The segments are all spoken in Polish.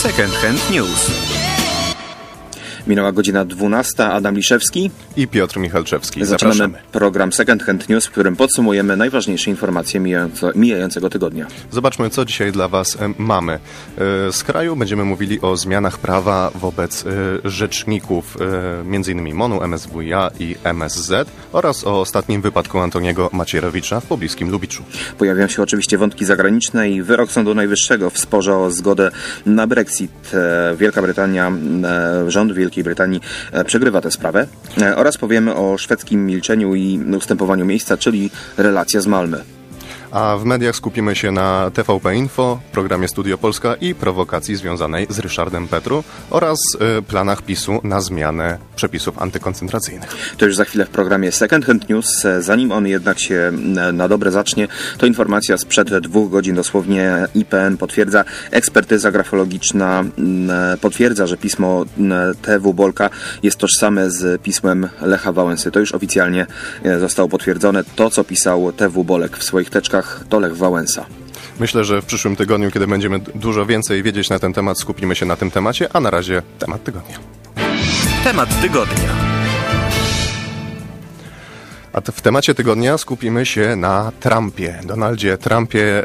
Second Hand News. Minęła godzina 12. Adam Liszewski i Piotr Michalczewski. Zaczynamy Zapraszamy. program Second Hand News, w którym podsumujemy najważniejsze informacje mijającego tygodnia. Zobaczmy, co dzisiaj dla Was e, mamy. E, Z kraju będziemy mówili o zmianach prawa wobec e, rzeczników, m.in. MONU, MSWiA i MSZ oraz o ostatnim wypadku Antoniego Macierewicza w pobliskim Lubiczu. Pojawiają się oczywiście wątki zagraniczne i wyrok Sądu Najwyższego w sporze o zgodę na Brexit. Wielka Brytania, rząd Wielkiej Brytanii e, przegrywa tę sprawę E, oraz powiemy o szwedzkim milczeniu i ustępowaniu miejsca, czyli relacja z Malmy. A w mediach skupimy się na TVP Info, programie Studio Polska i prowokacji związanej z Ryszardem Petru oraz e, planach PiSu na zmianę przepisów antykoncentracyjnych. To już za chwilę w programie Second Hand News. Zanim on jednak się e, na dobre zacznie, to informacja sprzed dwóch godzin dosłownie IPN potwierdza, ekspertyza grafologiczna m, potwierdza, że pismo m, TW Bolka jest tożsame z pismem Lecha Wałęsy. To już oficjalnie e, zostało potwierdzone. To, co pisał TW Bolek w swoich teczkach, to Lech Wałęsa. Myślę, że w przyszłym tygodniu, kiedy będziemy dużo więcej wiedzieć na ten temat, skupimy się na tym temacie, a na razie temat tygodnia. Temat tygodnia. A w temacie tygodnia skupimy się na Trumpie, Donaldzie Trumpie.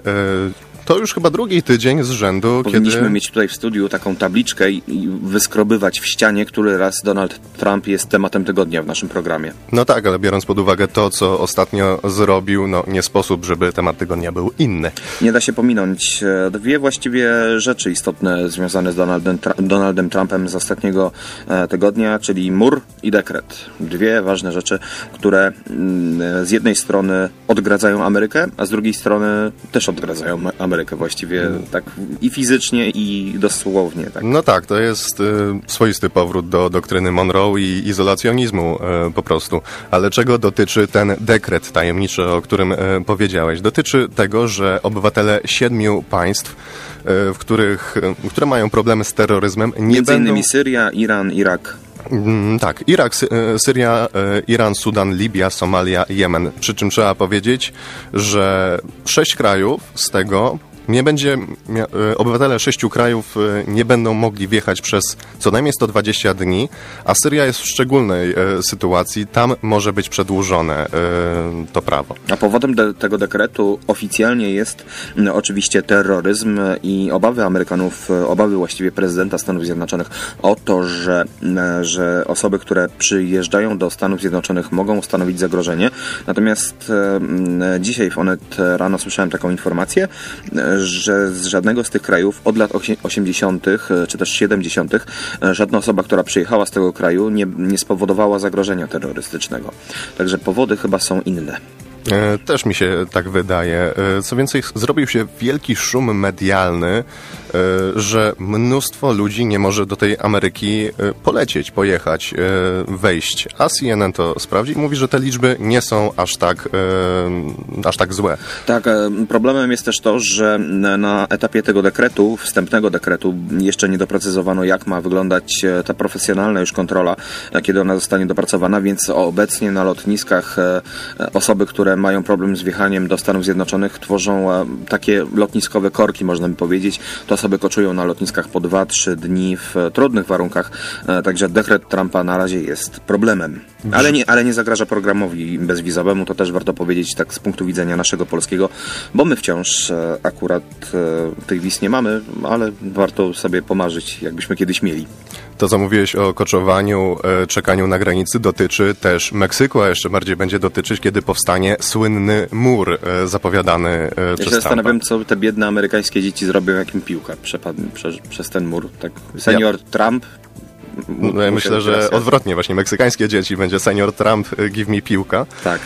E, to już chyba drugi tydzień z rzędu, Powinniśmy kiedy... mieć tutaj w studiu taką tabliczkę i, i wyskrobywać w ścianie, który raz Donald Trump jest tematem tygodnia w naszym programie. No tak, ale biorąc pod uwagę to, co ostatnio zrobił, no nie sposób, żeby temat tygodnia był inny. Nie da się pominąć e, dwie właściwie rzeczy istotne związane z Donaldem, Donaldem Trumpem z ostatniego e, tygodnia, czyli mur i dekret. Dwie ważne rzeczy, które mm, z jednej strony odgradzają Amerykę, a z drugiej strony też odgradzają Amerykę właściwie tak i fizycznie i dosłownie. Tak. No tak, to jest y, swoisty powrót do doktryny Monroe i izolacjonizmu y, po prostu. Ale czego dotyczy ten dekret tajemniczy, o którym y, powiedziałeś? Dotyczy tego, że obywatele siedmiu państw, w których, które mają problemy z terroryzmem, nie Między będą... innymi Syria, Iran, Irak. Mm, Tak, Irak, e, Syria, e, Iran, Sudan, Libia, Somalia, Jemen. Przy czym trzeba powiedzieć, że sześć krajów z tego nie będzie, e, obywatele sześciu krajów e, nie będą mogli wjechać przez co najmniej 120 dni, a Syria jest w szczególnej e, sytuacji, tam może być przedłużone to prawo. A powodem de- tego dekretu oficjalnie jest m, oczywiście terroryzm i obawy Amerykanów, obawy właściwie prezydenta Stanów Zjednoczonych o to, że, m, że osoby, które przyjeżdżają do Stanów Zjednoczonych mogą stanowić zagrożenie. Natomiast e, m, dzisiaj w Onet rano słyszałem taką informację, że z żadnego z tych krajów od lat osie- 80. e, czy też 70. e, żadna osoba, która przyjechała z tego kraju nie, nie spowodowała zagrożenia terrorystycznego. Także powody chyba są inne. E, Też mi się tak wydaje. Co więcej, zrobił się wielki szum medialny, że mnóstwo ludzi nie może do tej Ameryki e, polecieć, pojechać, e, wejść. A CNN to sprawdzi i mówi, że te liczby nie są aż tak, e, aż tak złe. Tak, e, problemem jest też to, że na- etapie tego dekretu, wstępnego dekretu, jeszcze nie doprecyzowano, jak ma wyglądać e, ta profesjonalna już kontrola, e, kiedy ona zostanie dopracowana, więc obecnie na lotniskach e, e, osoby, które mają problem z wjechaniem do Stanów Zjednoczonych, tworzą e, takie lotniskowe korki, można by powiedzieć. To osoby koczują na lotniskach po 2-3 dni w e, trudnych warunkach, e, także dekret Trumpa na razie jest problemem. Ale nie, ale nie zagraża programowi bezwizowemu, to też warto powiedzieć tak z punktu widzenia naszego polskiego, bo my wciąż e, akurat tych wiz nie mamy, ale warto sobie pomarzyć, jakbyśmy kiedyś mieli. To, co mówiłeś o koczowaniu, czekaniu na granicy, dotyczy też Meksyku, a jeszcze bardziej będzie dotyczyć, kiedy powstanie słynny mur zapowiadany Ja przez się Trumpa. zastanawiam, co te biedne amerykańskie dzieci zrobią, jak im przepadnie przez, ten mur. Tak, senior Trump. No, myślę, że odwrotnie, właśnie meksykańskie dzieci będzie senior Trump, e, give me piłka. Tak.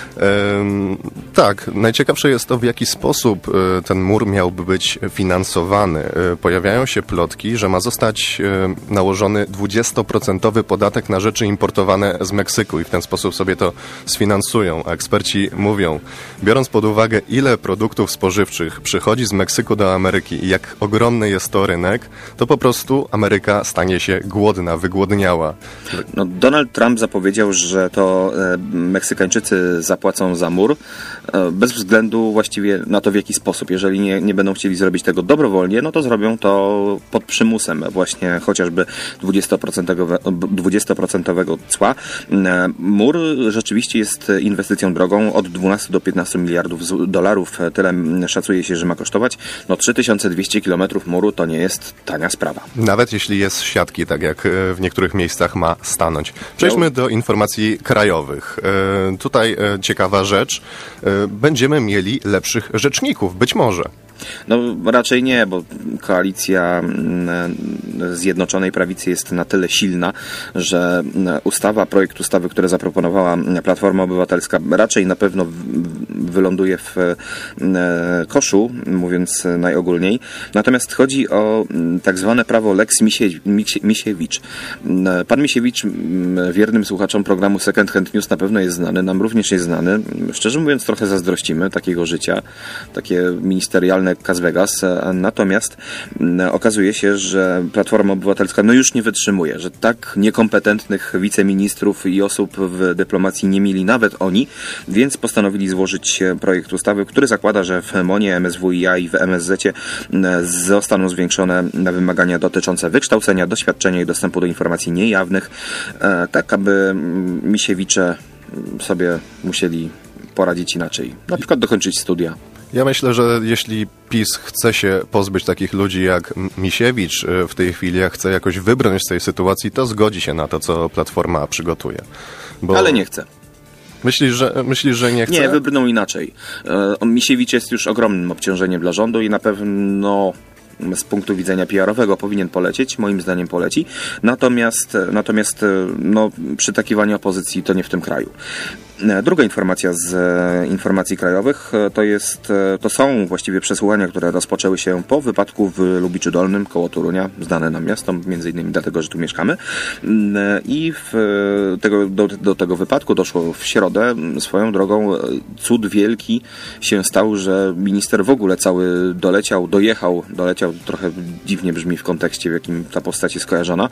Tak, najciekawsze jest to, w jaki sposób e, ten mur miałby być finansowany. E, Pojawiają się plotki, że ma zostać nałożony 20% podatek na rzeczy importowane z Meksyku i w ten sposób sobie to sfinansują. A eksperci mówią, biorąc pod uwagę, ile produktów spożywczych przychodzi z Meksyku do Ameryki i jak ogromny jest to rynek, to po prostu Ameryka stanie się głodna, wygłodniała zgłodniała. No, Donald Trump zapowiedział, że to e, Meksykańczycy zapłacą za mur, e, bez względu właściwie na to w jaki sposób. Jeżeli nie, nie będą chcieli zrobić tego dobrowolnie, no to zrobią to pod przymusem właśnie chociażby 20%, 20% cła. E, Mur rzeczywiście jest inwestycją drogą od 12 do 15 miliardów dolarów. Tyle szacuje się, że ma kosztować. No 3200 kilometrów muru to nie jest tania sprawa. Nawet jeśli jest siatki, tak jak w niektórych miejscach ma stanąć. Przejdźmy do informacji krajowych. E, Tutaj e, ciekawa rzecz. E, Będziemy mieli lepszych rzeczników, być może. No raczej nie, bo koalicja mm, Zjednoczonej Prawicy jest na tyle silna, że mm, ustawa, projekt ustawy, który zaproponowała Platforma Obywatelska raczej na pewno wyląduje w mm, koszu, mówiąc najogólniej. Natomiast chodzi o tak zwane prawo Lex Misie- Misie- Misiewicz. Pan Misiewicz, wiernym słuchaczom programu Second Hand News na pewno jest znany, nam również jest znany. Szczerze mówiąc trochę zazdrościmy takiego życia, takie ministerialne Las Vegas. E, Natomiast okazuje się, że Platforma Obywatelska no już nie wytrzymuje, że tak niekompetentnych wiceministrów i osób w dyplomacji nie mieli nawet oni, więc postanowili złożyć projekt ustawy, który zakłada, że w MONie, MSWiA i w MSZ zostaną zwiększone wymagania dotyczące wykształcenia, doświadczenia i dostępu do informacji niejawnych, e, tak aby misiewicze sobie musieli poradzić inaczej. Na przykład dokończyć studia. Ja myślę, że jeśli PiS chce się pozbyć takich ludzi jak Misiewicz e, w tej chwili, a chce jakoś wybrnąć z tej sytuacji, to zgodzi się na to, co Platforma przygotuje. Bo Ale nie chce. Myślisz, że, myślisz, że nie chce? Nie, wybrną inaczej. E, Misiewicz jest już ogromnym obciążeniem dla rządu i na pewno z punktu widzenia PR-owego powinien polecieć, moim zdaniem poleci. Natomiast, natomiast e, no, przytakiwanie opozycji to nie w tym kraju. E, Druga informacja z e, informacji krajowych e, to jest, to są właściwie przesłuchania, które rozpoczęły się po wypadku w Lubiczu Dolnym koło Torunia, znane nam miasto, między innymi dlatego, że tu mieszkamy. Mm, I tego, do, do tego wypadku doszło w środę. Swoją drogą cud wielki się stał, że minister w ogóle cały doleciał, dojechał, doleciał trochę dziwnie brzmi w kontekście, w jakim ta postać jest kojarzona,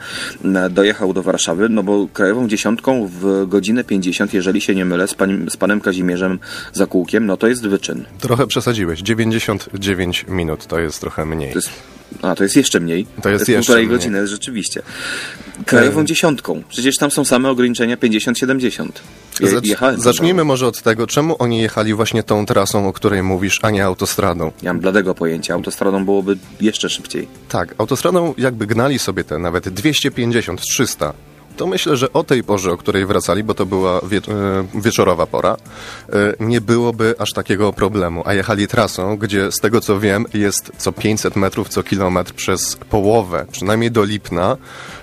dojechał do Warszawy, no bo krajową dziesiątką w godzinę 50, jeżeli się nie mylę, z, panim, z panem Kazimierzem Zakółkiem, no to jest wyczyn. Trochę przesadziłeś. 99 minut to jest trochę mniej. To jest, a, to jest jeszcze mniej. To jest jeszcze półtorej mniej. godziny, rzeczywiście. Krajową Em. dziesiątką. Przecież tam są same ograniczenia 50-70. Je- Zacz, zacznijmy może od tego, czemu oni jechali właśnie tą trasą, o której mówisz, a nie autostradą. Nie mam bladego pojęcia. Autostradą byłoby jeszcze szybciej. Tak, autostradą jakby gnali sobie te nawet 250, 300. To myślę, że o tej porze, o której wracali, bo to była wie, e, wieczorowa pora, e, nie byłoby aż takiego problemu. A jechali trasą, gdzie z tego co wiem jest co 500 metrów, co kilometr przez połowę, przynajmniej do Lipna,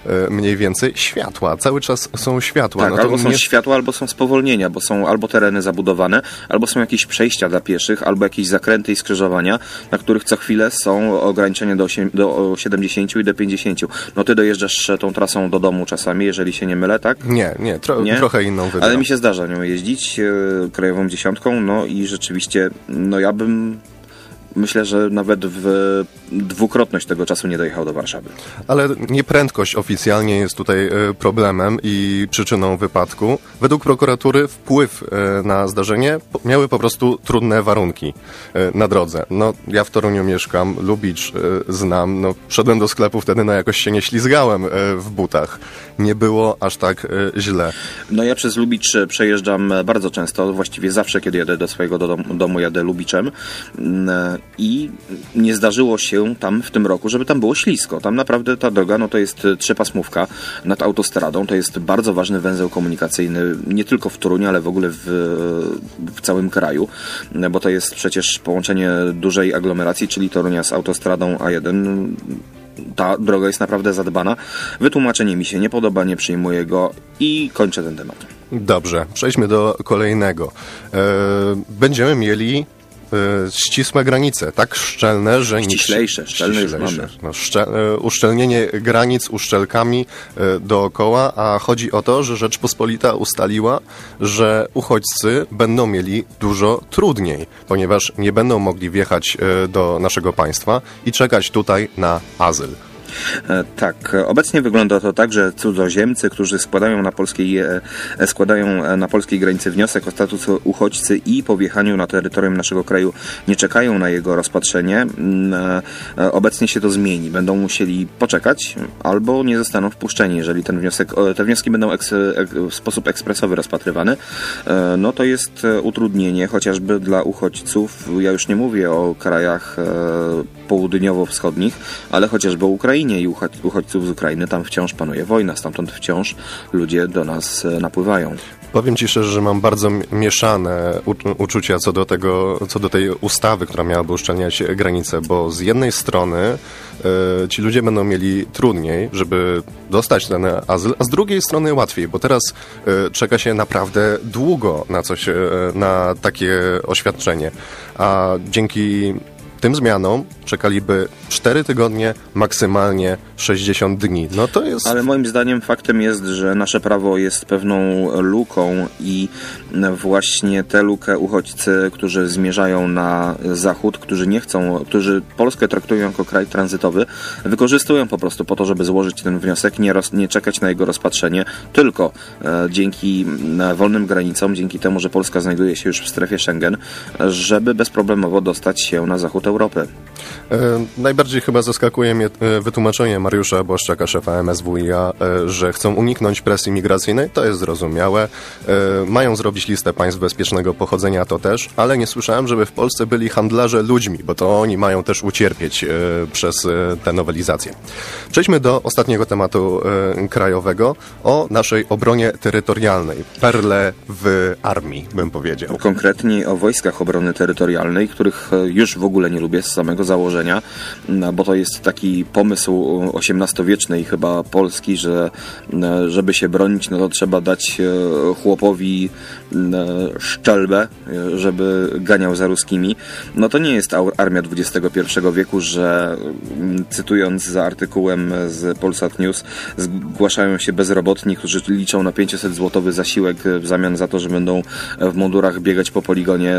e, mniej więcej światła. Cały czas są światła. Tak, no albo są nie- światła, albo są spowolnienia, bo są albo tereny zabudowane, albo są jakieś przejścia dla pieszych, albo jakieś zakręty i skrzyżowania, na których co chwilę są ograniczenia do, osiem, do 70 i do 50. No ty dojeżdżasz tą trasą do domu czasami, jeżeli się nie mylę, tak? Nie, nie, tro, Nie? trochę inną wybieram. Ale mi się zdarza nią jeździć, e, krajową dziesiątką, no i rzeczywiście, no ja bym, myślę, że nawet w dwukrotność tego czasu nie dojechał do Warszawy. Ale nie prędkość oficjalnie jest tutaj e, problemem i przyczyną wypadku. Według prokuratury wpływ e, na zdarzenie miały po prostu trudne warunki e, na drodze. No, ja w Toruniu mieszkam, Lubicz znam, no, szedłem do sklepu wtedy, no jakoś się nie ślizgałem w butach. Nie było aż tak źle. No ja przez Lubicz przejeżdżam bardzo często, właściwie zawsze, kiedy jadę do swojego do domu, domu jadę Lubiczem Mm, i nie zdarzyło się tam w tym roku, żeby tam było ślisko. Tam naprawdę ta droga, no to jest e, trzepasmówka nad autostradą, to jest bardzo ważny węzeł komunikacyjny, nie tylko w Toruniu, ale w ogóle w, w całym kraju, e, bo to jest przecież połączenie dużej aglomeracji, czyli Torunia z autostradą A1 ta droga jest naprawdę zadbana. Wytłumaczenie mi się nie podoba, nie przyjmuję go i kończę ten temat. Dobrze, przejdźmy do kolejnego. E, będziemy mieli e, ścisłe granice, tak szczelne, że. Ściślejsze, szczelne już mamy. No, szcze, e, uszczelnienie granic uszczelkami e, dookoła, a chodzi o to, że Rzeczpospolita ustaliła, że uchodźcy będą mieli dużo trudniej, ponieważ nie będą mogli wjechać do naszego państwa i czekać tutaj na azyl. Tak, obecnie wygląda to tak, że cudzoziemcy, którzy składają na polskiej, składają na polskiej granicy wniosek o status uchodźcy i po wjechaniu na terytorium naszego kraju nie czekają na jego rozpatrzenie, mm, obecnie się to zmieni. Będą musieli poczekać albo nie zostaną wpuszczeni, jeżeli ten wniosek, te wnioski będą w sposób ekspresowy rozpatrywane, no to jest utrudnienie chociażby dla uchodźców. Ja już nie mówię o krajach południowo-wschodnich, ale chociażby o Ukrainie i uchodźców z Ukrainy. Tam wciąż panuje wojna, stamtąd wciąż ludzie do nas napływają. Powiem Ci szczerze, że mam bardzo mieszane uczucia co do tego, co do tej ustawy, która miałaby uszczelniać granice, bo z jednej strony e, ci ludzie będą mieli trudniej, żeby dostać ten azyl, a z drugiej strony łatwiej, bo teraz e, czeka się naprawdę długo na coś, e, na takie oświadczenie, a dzięki tym zmianom czekaliby 4 tygodnie, maksymalnie 60 dni. No to jest... Ale moim zdaniem faktem jest, że nasze prawo jest pewną luką i właśnie tę lukę uchodźcy, którzy zmierzają na zachód, którzy nie chcą, którzy Polskę traktują jako kraj tranzytowy, wykorzystują po prostu po to, żeby złożyć ten wniosek, nie, roz, nie czekać na jego rozpatrzenie, tylko e, dzięki e, wolnym granicom, dzięki temu, że Polska znajduje się już w strefie Schengen, żeby bezproblemowo dostać się na zachód Europy. E, najbardziej chyba zaskakuje mnie e, wytłumaczenie Mariusza Błaszczaka, szefa MSWiA, e, że chcą uniknąć presji migracyjnej. To jest zrozumiałe. Mają zrobić listę państw bezpiecznego pochodzenia, to też, ale nie słyszałem, żeby w Polsce byli handlarze ludźmi, bo to oni mają też ucierpieć przez tę nowelizację. Przejdźmy do ostatniego tematu krajowego, o naszej obronie terytorialnej. Perle w armii, bym powiedział. Konkretniej o wojskach obrony terytorialnej, których już w ogóle nie lubię z samego założenia, no, bo to jest taki pomysł XVIII chyba Polski, że żeby się bronić, no to trzeba dać chłopowi szczelbę, żeby ganiał za ruskimi. No to nie jest armia XXI wieku, że cytując za artykułem z Polsat News, zgłaszają się bezrobotni, którzy liczą na 500 złotowy zasiłek w zamian za to, że będą w mundurach biegać po poligonie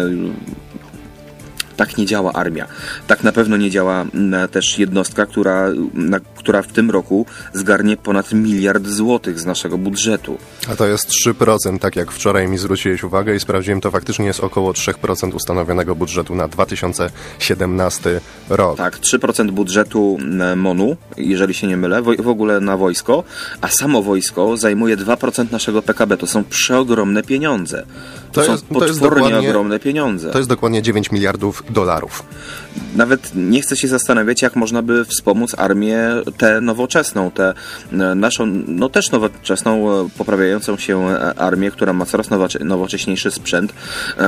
tak nie działa armia. Tak na pewno nie działa mm, też jednostka, która, na, która w tym roku zgarnie ponad miliard złotych z naszego budżetu. A to jest 3%, tak jak wczoraj mi zwróciłeś uwagę i sprawdziłem, to faktycznie jest około 3% ustanowionego budżetu na 2017 rok. Tak, 3% budżetu MONU, jeżeli się nie mylę, w ogóle na wojsko, a samo wojsko zajmuje 2% naszego PKB. To są przeogromne pieniądze. To, to są jest, to jest ogromne pieniądze. To jest dokładnie 9 miliardów dolarów. Nawet nie chcę się zastanawiać, jak można by wspomóc armię tę nowoczesną, tę e, naszą, no też nowoczesną, e, poprawiającą się e, armię, która ma coraz nowocześniejszy sprzęt,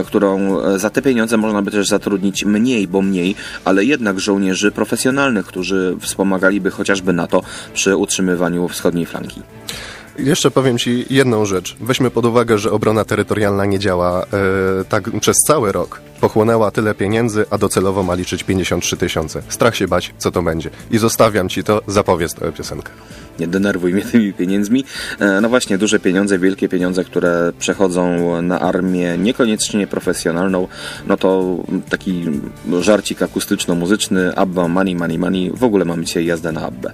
którą za te pieniądze można by też zatrudnić mniej, bo mniej, ale jednak żołnierzy profesjonalnych, którzy wspomagaliby chociażby NATO przy utrzymywaniu wschodniej flanki. Jeszcze powiem Ci jedną rzecz. Weźmy pod uwagę, że obrona terytorialna nie działa e, tak przez cały rok. Pochłonęła tyle pieniędzy, a docelowo ma liczyć 53 tysiące. Strach się bać, co to będzie. I zostawiam Ci to, zapowiedz tę piosenkę. Nie denerwuj mnie tymi pieniędzmi. E, no właśnie, duże pieniądze, wielkie pieniądze, które przechodzą na armię niekoniecznie profesjonalną, no to taki żarcik akustyczno-muzyczny, Abba, money, money, money. W ogóle mamy dzisiaj jazdę na Abbę.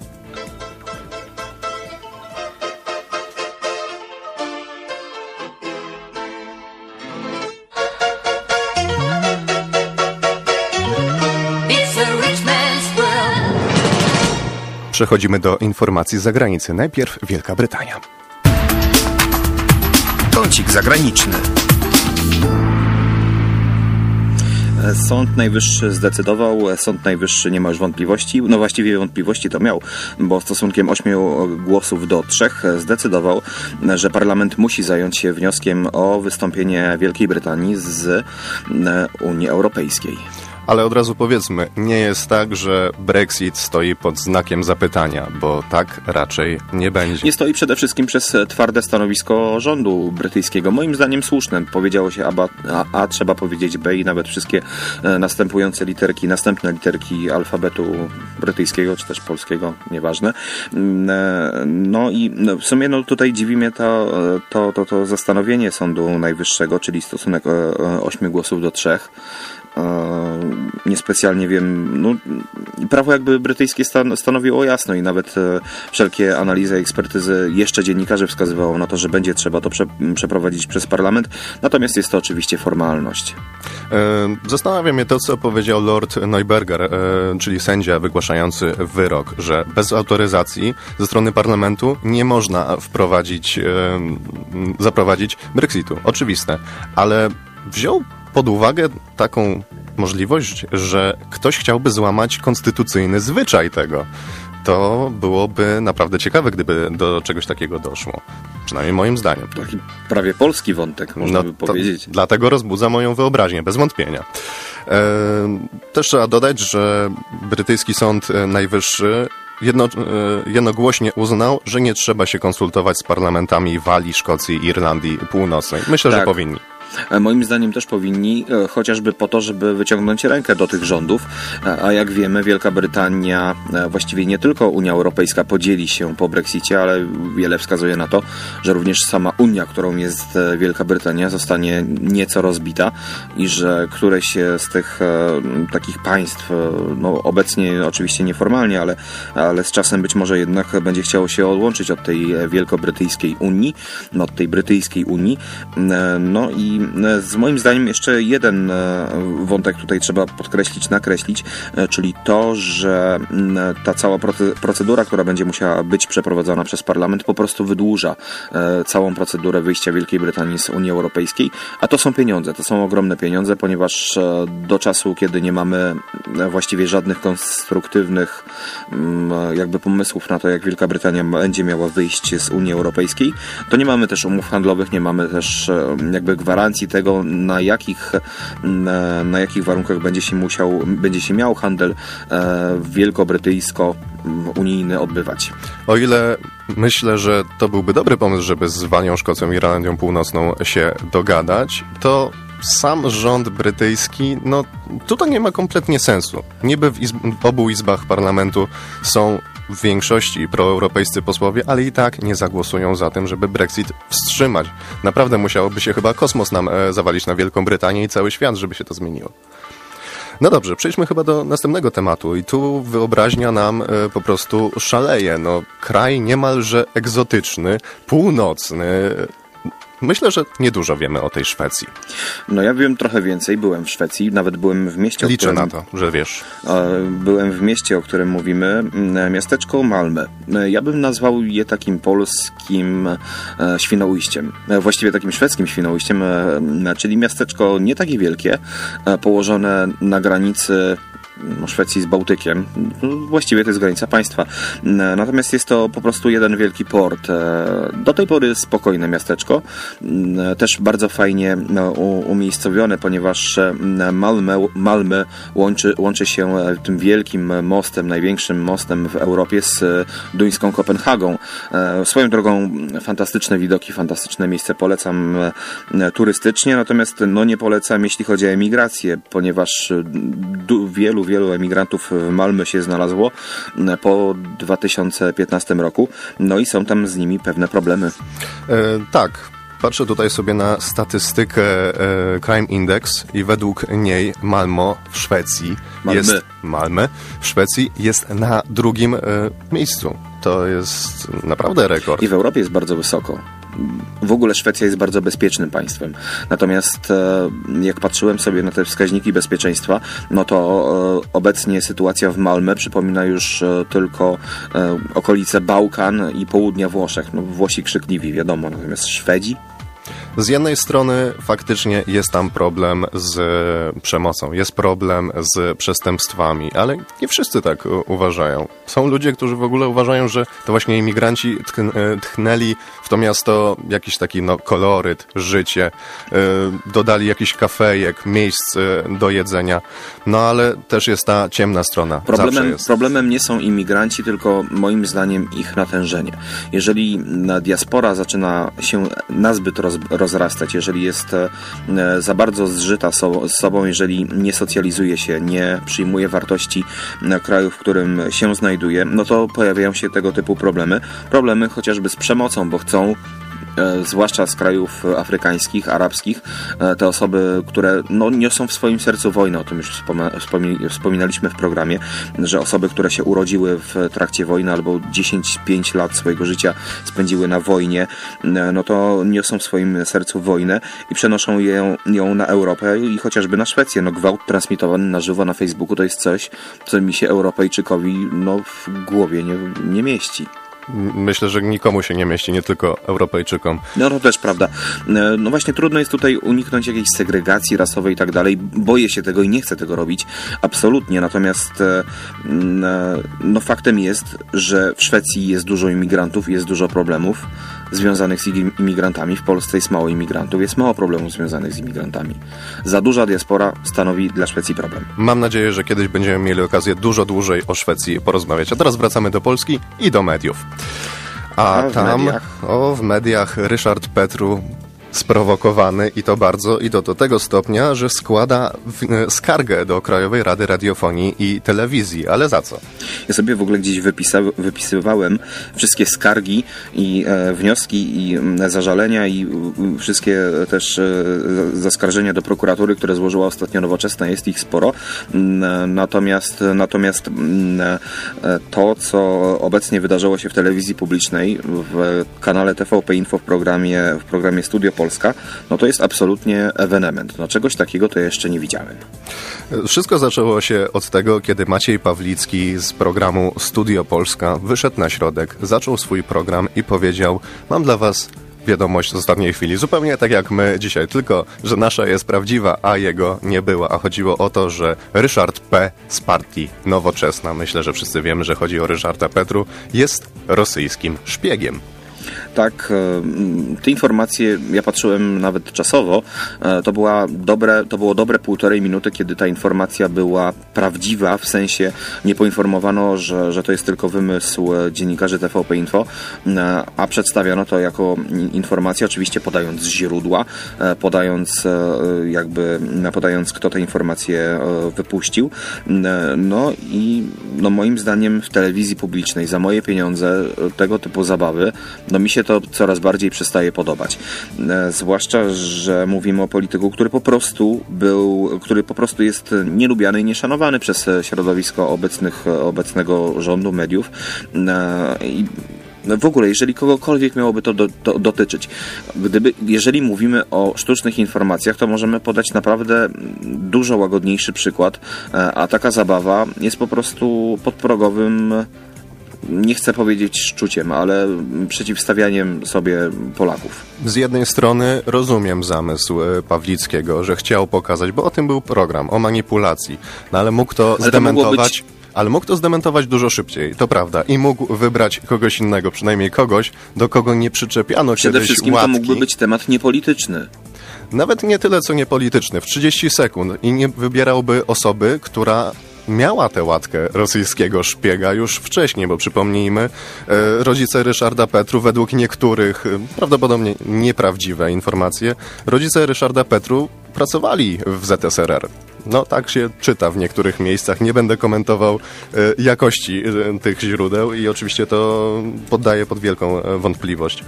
Przechodzimy do informacji z zagranicy. Najpierw Wielka Brytania. Kącik zagraniczny. Sąd Najwyższy zdecydował, Sąd Najwyższy nie ma już wątpliwości, no właściwie wątpliwości to miał, bo stosunkiem 8 głosów do 3 zdecydował, że parlament musi zająć się wnioskiem o wystąpienie Wielkiej Brytanii z Unii Europejskiej. Ale od razu powiedzmy, nie jest tak, że Brexit stoi pod znakiem zapytania, bo tak raczej nie będzie. Nie stoi przede wszystkim przez twarde stanowisko rządu brytyjskiego. Moim zdaniem słuszne. Powiedziało się A, a, a trzeba powiedzieć B i nawet wszystkie e, następujące literki, następne literki alfabetu brytyjskiego, czy też polskiego, nieważne. Mm, e, no i no, w sumie no, tutaj dziwi mnie to, to, to, to zastanowienie Sądu Najwyższego, czyli stosunek 8 głosów do 3. niespecjalnie wiem, no, prawo jakby brytyjskie stan, stanowiło jasno i nawet e, wszelkie analizy, ekspertyzy jeszcze dziennikarze wskazywało na to, że będzie trzeba to prze, przeprowadzić przez parlament, natomiast jest to oczywiście formalność. E, zastanawia mnie to, co powiedział Lord Neuberger, e, czyli sędzia wygłaszający wyrok, że bez autoryzacji ze strony parlamentu nie można wprowadzić, zaprowadzić Brexitu. Oczywiste, ale wziął pod uwagę taką możliwość, że ktoś chciałby złamać konstytucyjny zwyczaj tego. To byłoby naprawdę ciekawe, gdyby do czegoś takiego doszło. Przynajmniej moim zdaniem. Taki prawie polski wątek, można no, by powiedzieć. Dlatego rozbudza moją wyobraźnię, bez wątpienia. E, też trzeba dodać, że brytyjski Sąd Najwyższy jedno, e, jednogłośnie uznał, że nie trzeba się konsultować z parlamentami Walii, Szkocji i Irlandii Północnej. Myślę, tak. że powinni. E, moim zdaniem też powinni, e, chociażby po to, żeby wyciągnąć rękę do tych rządów. E, a jak wiemy, Wielka Brytania, właściwie nie tylko Unia Europejska podzieli się po Brexicie, ale wiele wskazuje na to, że również sama Unia, którą jest Wielka Brytania, zostanie nieco rozbita i że któreś z tych takich państw, no obecnie oczywiście nieformalnie, ale, ale z czasem być może jednak będzie chciało się odłączyć od tej wielkobrytyjskiej Unii, no, od tej brytyjskiej Unii. No i z moim zdaniem jeszcze jeden e, wątek tutaj trzeba podkreślić, nakreślić, e, czyli to, że ta cała procedura, która będzie musiała być przeprowadzona przez parlament, po prostu wydłuża całą procedurę wyjścia Wielkiej Brytanii z Unii Europejskiej, a to są pieniądze, to są ogromne pieniądze, ponieważ do czasu, kiedy nie mamy właściwie żadnych konstruktywnych jakby pomysłów na to, jak Wielka Brytania będzie miała wyjść z Unii Europejskiej, to nie mamy też umów handlowych, nie mamy też jakby gwarancji gwarancji tego, na jakich, na, na jakich warunkach będzie się musiał, będzie się miał handel e, wielkobrytyjsko-unijny odbywać. O ile myślę, że to byłby dobry pomysł, żeby z Walią, Szkocją i Irlandią Północną się dogadać, to sam rząd brytyjski, no tutaj nie ma kompletnie sensu. Niby w, izb w obu izbach parlamentu są w większości proeuropejscy posłowie, ale i tak nie zagłosują za tym, żeby Brexit wstrzymać. Naprawdę musiałoby się chyba kosmos nam e, zawalić na Wielką Brytanię i cały świat, żeby się to zmieniło. No dobrze, przejdźmy chyba do następnego tematu i tu wyobraźnia nam e, po prostu szaleje. No, kraj niemalże egzotyczny, północny, Myślę, że niedużo wiemy o tej Szwecji. No ja wiem trochę więcej. Byłem w Szwecji, nawet byłem w mieście, Liczę którym, na to, że wiesz. Byłem w mieście, o którym mówimy, miasteczko Malmö. Ja bym nazwał je takim polskim e, Świnoujściem. E, właściwie takim szwedzkim Świnoujściem, e, czyli miasteczko nie takie wielkie, położone na granicy Szwecji z Bałtykiem. Właściwie to jest granica państwa. Natomiast jest to po prostu jeden wielki port. E, do tej pory spokojne miasteczko. Też bardzo fajnie no, umiejscowione, ponieważ Malmö, Malmö łączy, łączy się e, tym wielkim mostem, największym mostem w Europie z duńską Kopenhagą. E, swoją drogą fantastyczne widoki, fantastyczne miejsce polecam turystycznie, natomiast no, nie polecam jeśli chodzi o emigrację, ponieważ wielu wielu, emigrantów w Malmö się znalazło po 2015 roku. No i są tam z nimi pewne problemy. E, tak, Patrzę tutaj sobie na statystykę e, Crime Index i według niej Malmo w Szwecji Malmy. jest Malmö w Szwecji jest na drugim e, miejscu. To jest naprawdę rekord. I w Europie jest bardzo wysoko w ogóle Szwecja jest bardzo bezpiecznym państwem. Natomiast e, jak patrzyłem sobie na te wskaźniki bezpieczeństwa, no to e, obecnie sytuacja w Malmę przypomina już e, tylko okolice Bałkan i południa Włoszech. No, Włosi krzykliwi, wiadomo, natomiast Szwedzi z jednej strony faktycznie jest tam problem z przemocą, jest problem z przestępstwami, ale nie wszyscy tak uważają. Są ludzie, którzy w ogóle uważają, że to właśnie imigranci e, tchnęli w to miasto jakiś taki no, koloryt, życie, e, dodali jakiś kafejek, miejsc do jedzenia, no ale też jest ta ciemna strona. Problemem, problemem nie są imigranci, tylko moim zdaniem ich natężenie. Jeżeli diaspora zaczyna się nazbyt roz, rozrastać, jeżeli jest e, za bardzo zżyta z sobą, jeżeli nie socjalizuje się, nie przyjmuje wartości kraju, w którym się znajduje, no to pojawiają się tego typu problemy. Problemy chociażby z przemocą, bo chcą zwłaszcza z krajów afrykańskich, arabskich, e, te osoby, które no, niosą w swoim sercu wojnę, o tym już wspomina, wspominaliśmy w programie, że osoby, które się urodziły w trakcie wojny albo 10-5 lat swojego życia spędziły na wojnie, e, no to niosą w swoim sercu wojnę i przenoszą ją, ją na Europę i chociażby na Szwecję. No gwałt transmitowany na żywo na Facebooku to jest coś, co mi się Europejczykowi no, w głowie nie, nie mieści. Myślę, że nikomu się nie mieści, nie tylko Europejczykom. No to też prawda. E, no właśnie trudno jest tutaj uniknąć jakiejś segregacji rasowej i tak dalej. Boję się tego i nie chcę tego robić. Absolutnie. Natomiast e, e, no faktem jest, że w Szwecji jest dużo imigrantów, jest dużo problemów związanych z imigrantami. W Polsce jest mało imigrantów, jest mało problemów związanych z imigrantami. Za duża diaspora stanowi dla Szwecji problem. Mam nadzieję, że kiedyś będziemy mieli okazję dużo dłużej o Szwecji porozmawiać. A teraz wracamy do Polski i do mediów. A, A tam, mediach? o, w mediach Ryszard Petru sprowokowany i to bardzo, i to do tego stopnia, że składa e, skargę do Krajowej Rady Radiofonii i Telewizji. Ale za co? Ja sobie w ogóle gdzieś wypisa, wypisywałem wszystkie skargi i e, wnioski i zażalenia i wszystkie też e, zaskarżenia do prokuratury, które złożyła ostatnio Nowoczesna. Jest ich sporo. Natomiast, natomiast to, co obecnie wydarzyło się w telewizji publicznej, w kanale TVP Info w programie, w programie Studio Polskie, Polska, no to jest absolutnie ewenement. No czegoś takiego to jeszcze nie widziałem. Wszystko zaczęło się od tego, kiedy Maciej Pawlicki z programu Studio Polska wyszedł na środek, zaczął swój program i powiedział: Mam dla Was wiadomość z ostatniej chwili. Zupełnie tak jak my dzisiaj, tylko że nasza jest prawdziwa, a jego nie była. A chodziło o to, że Ryszard P. z partii Nowoczesna, myślę, że wszyscy wiemy, że chodzi o Ryszarda Petru, jest rosyjskim szpiegiem tak, e, te informacje, ja patrzyłem nawet czasowo, e, to, była dobre, to było dobre półtorej minuty, kiedy ta informacja była prawdziwa, w sensie nie poinformowano, że, że to jest tylko wymysł dziennikarzy TVP Info, e, a przedstawiono to jako informację, oczywiście podając źródła, podając jakby, podając kto te informacje wypuścił. No i no moim zdaniem w telewizji publicznej za moje pieniądze tego typu zabawy, no mi się to coraz bardziej przestaje podobać. E, zwłaszcza, że mówimy o polityku, który po prostu był, który po prostu jest nielubiany i nieszanowany przez środowisko obecnych, obecnego rządu, mediów. E, I w ogóle, jeżeli kogokolwiek miałoby to do, do, dotyczyć, gdyby, jeżeli mówimy o sztucznych informacjach, to możemy podać naprawdę dużo łagodniejszy przykład, e, a taka zabawa jest po prostu podprogowym nie chcę powiedzieć szczuciem, ale przeciwstawianiem sobie Polaków. Z jednej strony rozumiem zamysł e, Pawlickiego, że chciał pokazać, bo o tym był program, o manipulacji, no ale mógł to ale zdementować. To ale mógł to zdementować dużo szybciej, to prawda. I mógł wybrać kogoś innego, przynajmniej kogoś, do kogo nie przyczepiano Przede kiedyś wszystkim łatki. to mógłby być temat niepolityczny. Nawet nie tyle, co niepolityczny, w 30 sekund i nie wybierałby osoby, która miała tę łatkę rosyjskiego szpiega już wcześniej, bo przypomnijmy, e, rodzice Ryszarda Petru, według niektórych e, prawdopodobnie nieprawdziwe informacje, rodzice Ryszarda Petru pracowali w ZSRR. No tak się czyta w niektórych miejscach. Nie będę komentował e, jakości e, tych źródeł i oczywiście to poddaję pod wielką e, wątpliwość.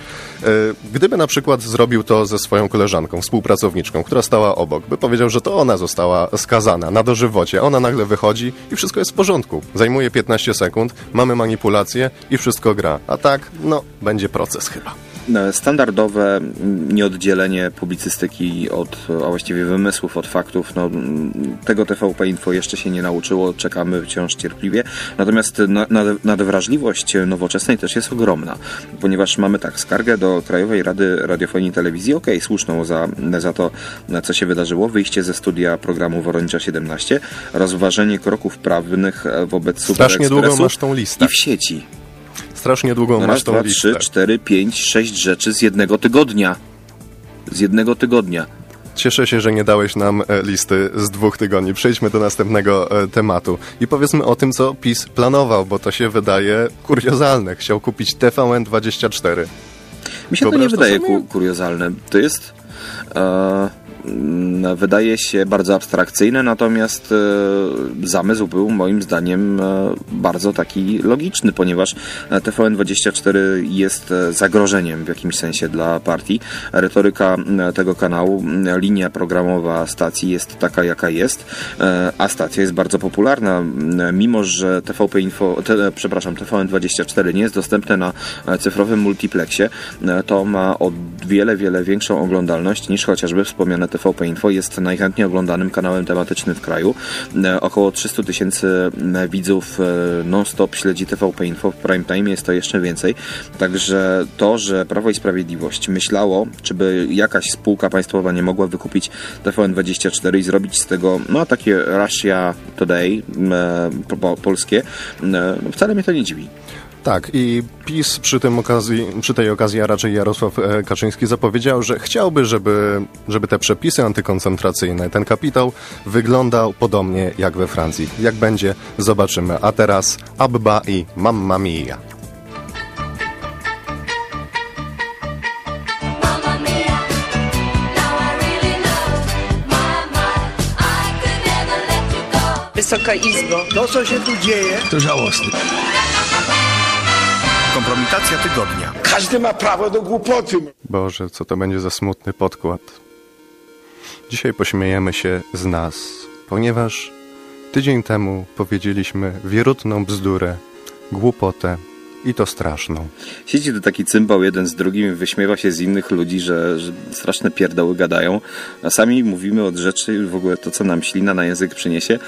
Gdyby na przykład zrobił to ze swoją koleżanką, współpracowniczką, która stała obok, by powiedział, że to ona została skazana na dożywocie, ona nagle wychodzi i wszystko jest w porządku. Zajmuje 15 sekund, mamy manipulację i wszystko gra. A tak, no, będzie proces chyba. E, standardowe nieoddzielenie publicystyki od, a właściwie wymysłów od faktów, no, tego TVP Info jeszcze się nie nauczyło, czekamy wciąż cierpliwie. Natomiast nadwrażliwość nowoczesnej też jest ogromna, ponieważ mamy tak, skargę do Krajowej Rady Radiofonii i Telewizji, ok, słuszną za, za to, co się wydarzyło, wyjście ze studia programu Woronicza 17, rozważenie kroków prawnych wobec Super Strasznie długo masz tą listę. I w sieci strasznie długą no masz tą dwa, listę. trzy, cztery, pięć, sześć rzeczy z jednego tygodnia. Z jednego tygodnia. Cieszę się, że nie dałeś nam e, listy z dwóch tygodni. Przejdźmy do następnego e, tematu i powiedzmy o tym, co PiS planował, bo to się wydaje kuriozalne. Chciał kupić TVN24. Mi się Wyobraź to nie wydaje ku kuriozalne. To jest... E, wydaje się bardzo abstrakcyjne, natomiast e, zamysł był moim zdaniem e, bardzo taki logiczny, ponieważ e, TVN24 jest zagrożeniem w jakimś sensie dla partii. Retoryka tego kanału, linia programowa stacji jest taka, jaka jest, a stacja jest bardzo popularna, mimo że TVP Info, te, przepraszam, TVN24 nie jest dostępne na cyfrowym multiplexie, to ma o wiele, wiele większą oglądalność niż chociażby wspomniane TVP Info. Jest najchętniej oglądanym kanałem tematycznym w kraju. E, Około 300 tysięcy e, widzów e, non-stop śledzi TVP Info w prime time, jest to jeszcze więcej. Także to, że Prawo i Sprawiedliwość myślało, czy by jakaś spółka państwowa nie mogła wykupić TVN24 i zrobić z tego no takie Russia Today po, polskie, wcale mnie to nie dziwi. Tak, i PiS przy, tym okazji, przy tej okazji, a raczej Jarosław e, Kaczyński zapowiedział, że chciałby, żeby, żeby te przepisy antykoncentracyjne, ten kapitał wyglądał podobnie jak we Francji. Jak będzie, zobaczymy. A teraz Abba i Mamma Mia. Wysoka Izbo, To, co się tu dzieje, to żałosne. Kompromitacja tygodnia. Każdy ma prawo do głupoty. Boże, co to będzie za smutny podkład. Dzisiaj pośmiejemy się z nas, ponieważ tydzień temu powiedzieliśmy wierutną bzdurę, głupotę i to straszną. Siedzi tu taki cymbał jeden z drugim, wyśmiewa się z innych ludzi, że, że straszne pierdoły gadają, a sami mówimy od rzeczy, w ogóle to, co nam ślina na język przyniesie,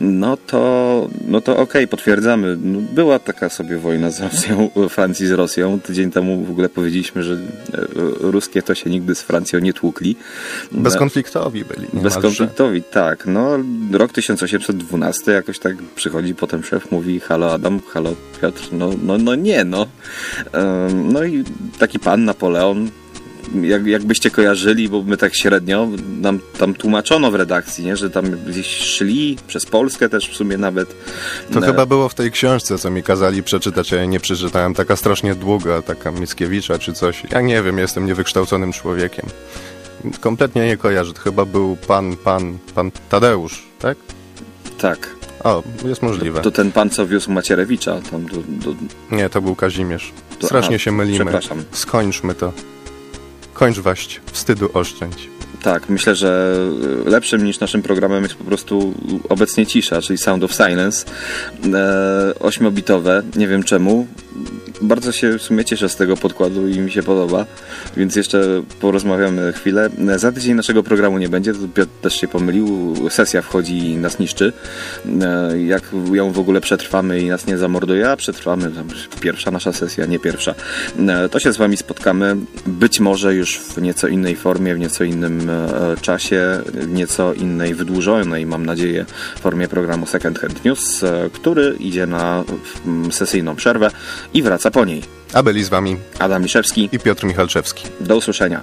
no to, no to okej, potwierdzamy. No, była taka sobie wojna z Rosją, Francji z Rosją. Tydzień temu w ogóle powiedzieliśmy, że e, ruskie to się nigdy z Francją nie tłukli. Bezkonfliktowi byli. Bezkonfliktowi, tak. No, rok 1812 jakoś tak przychodzi, potem szef mówi halo Adam, halo Piotr, no, no, no nie, no. Ym, No i taki pan Napoleon, jak, jakbyście kojarzyli, bo my tak średnio, nam tam tłumaczono w redakcji, nie? że tam gdzieś szli, przez Polskę też w sumie nawet. To E, chyba było w tej książce, co mi kazali przeczytać, a ja nie przeczytałem. Taka strasznie długa, taka Mickiewicza czy coś. Ja nie wiem, jestem niewykształconym człowiekiem. Kompletnie nie kojarzę. To chyba był pan, pan, pan Tadeusz, tak? Tak. O, jest możliwe. To ten pan, co wiózł Macierewicza tam do, do, Nie, to był Kazimierz. To- Strasznie się mylimy. przepraszam. Skończmy to. Kończ waść, wstydu oszczędź. Tak, myślę, że lepszym niż naszym programem jest po prostu obecnie cisza, czyli Sound of Silence. E, ośmiobitowe, nie wiem czemu. Bardzo się w sumie cieszę z tego podkładu i mi się podoba, więc jeszcze porozmawiamy chwilę. Za tydzień naszego programu nie będzie, to Piotr też się pomylił. Sesja wchodzi i nas niszczy. E, jak ją w ogóle przetrwamy i nas nie zamorduje, a przetrwamy, pierwsza nasza sesja, nie pierwsza. E, To się z Wami spotkamy, być może już w nieco innej formie, w nieco innym e, czasie, w nieco innej, wydłużonej, mam nadzieję, formie programu Second Hand News, który idzie na sesyjną przerwę i wraca po niej. A byli z wami Adam Liszewski, i Piotr Michalczewski. do usłyszenia.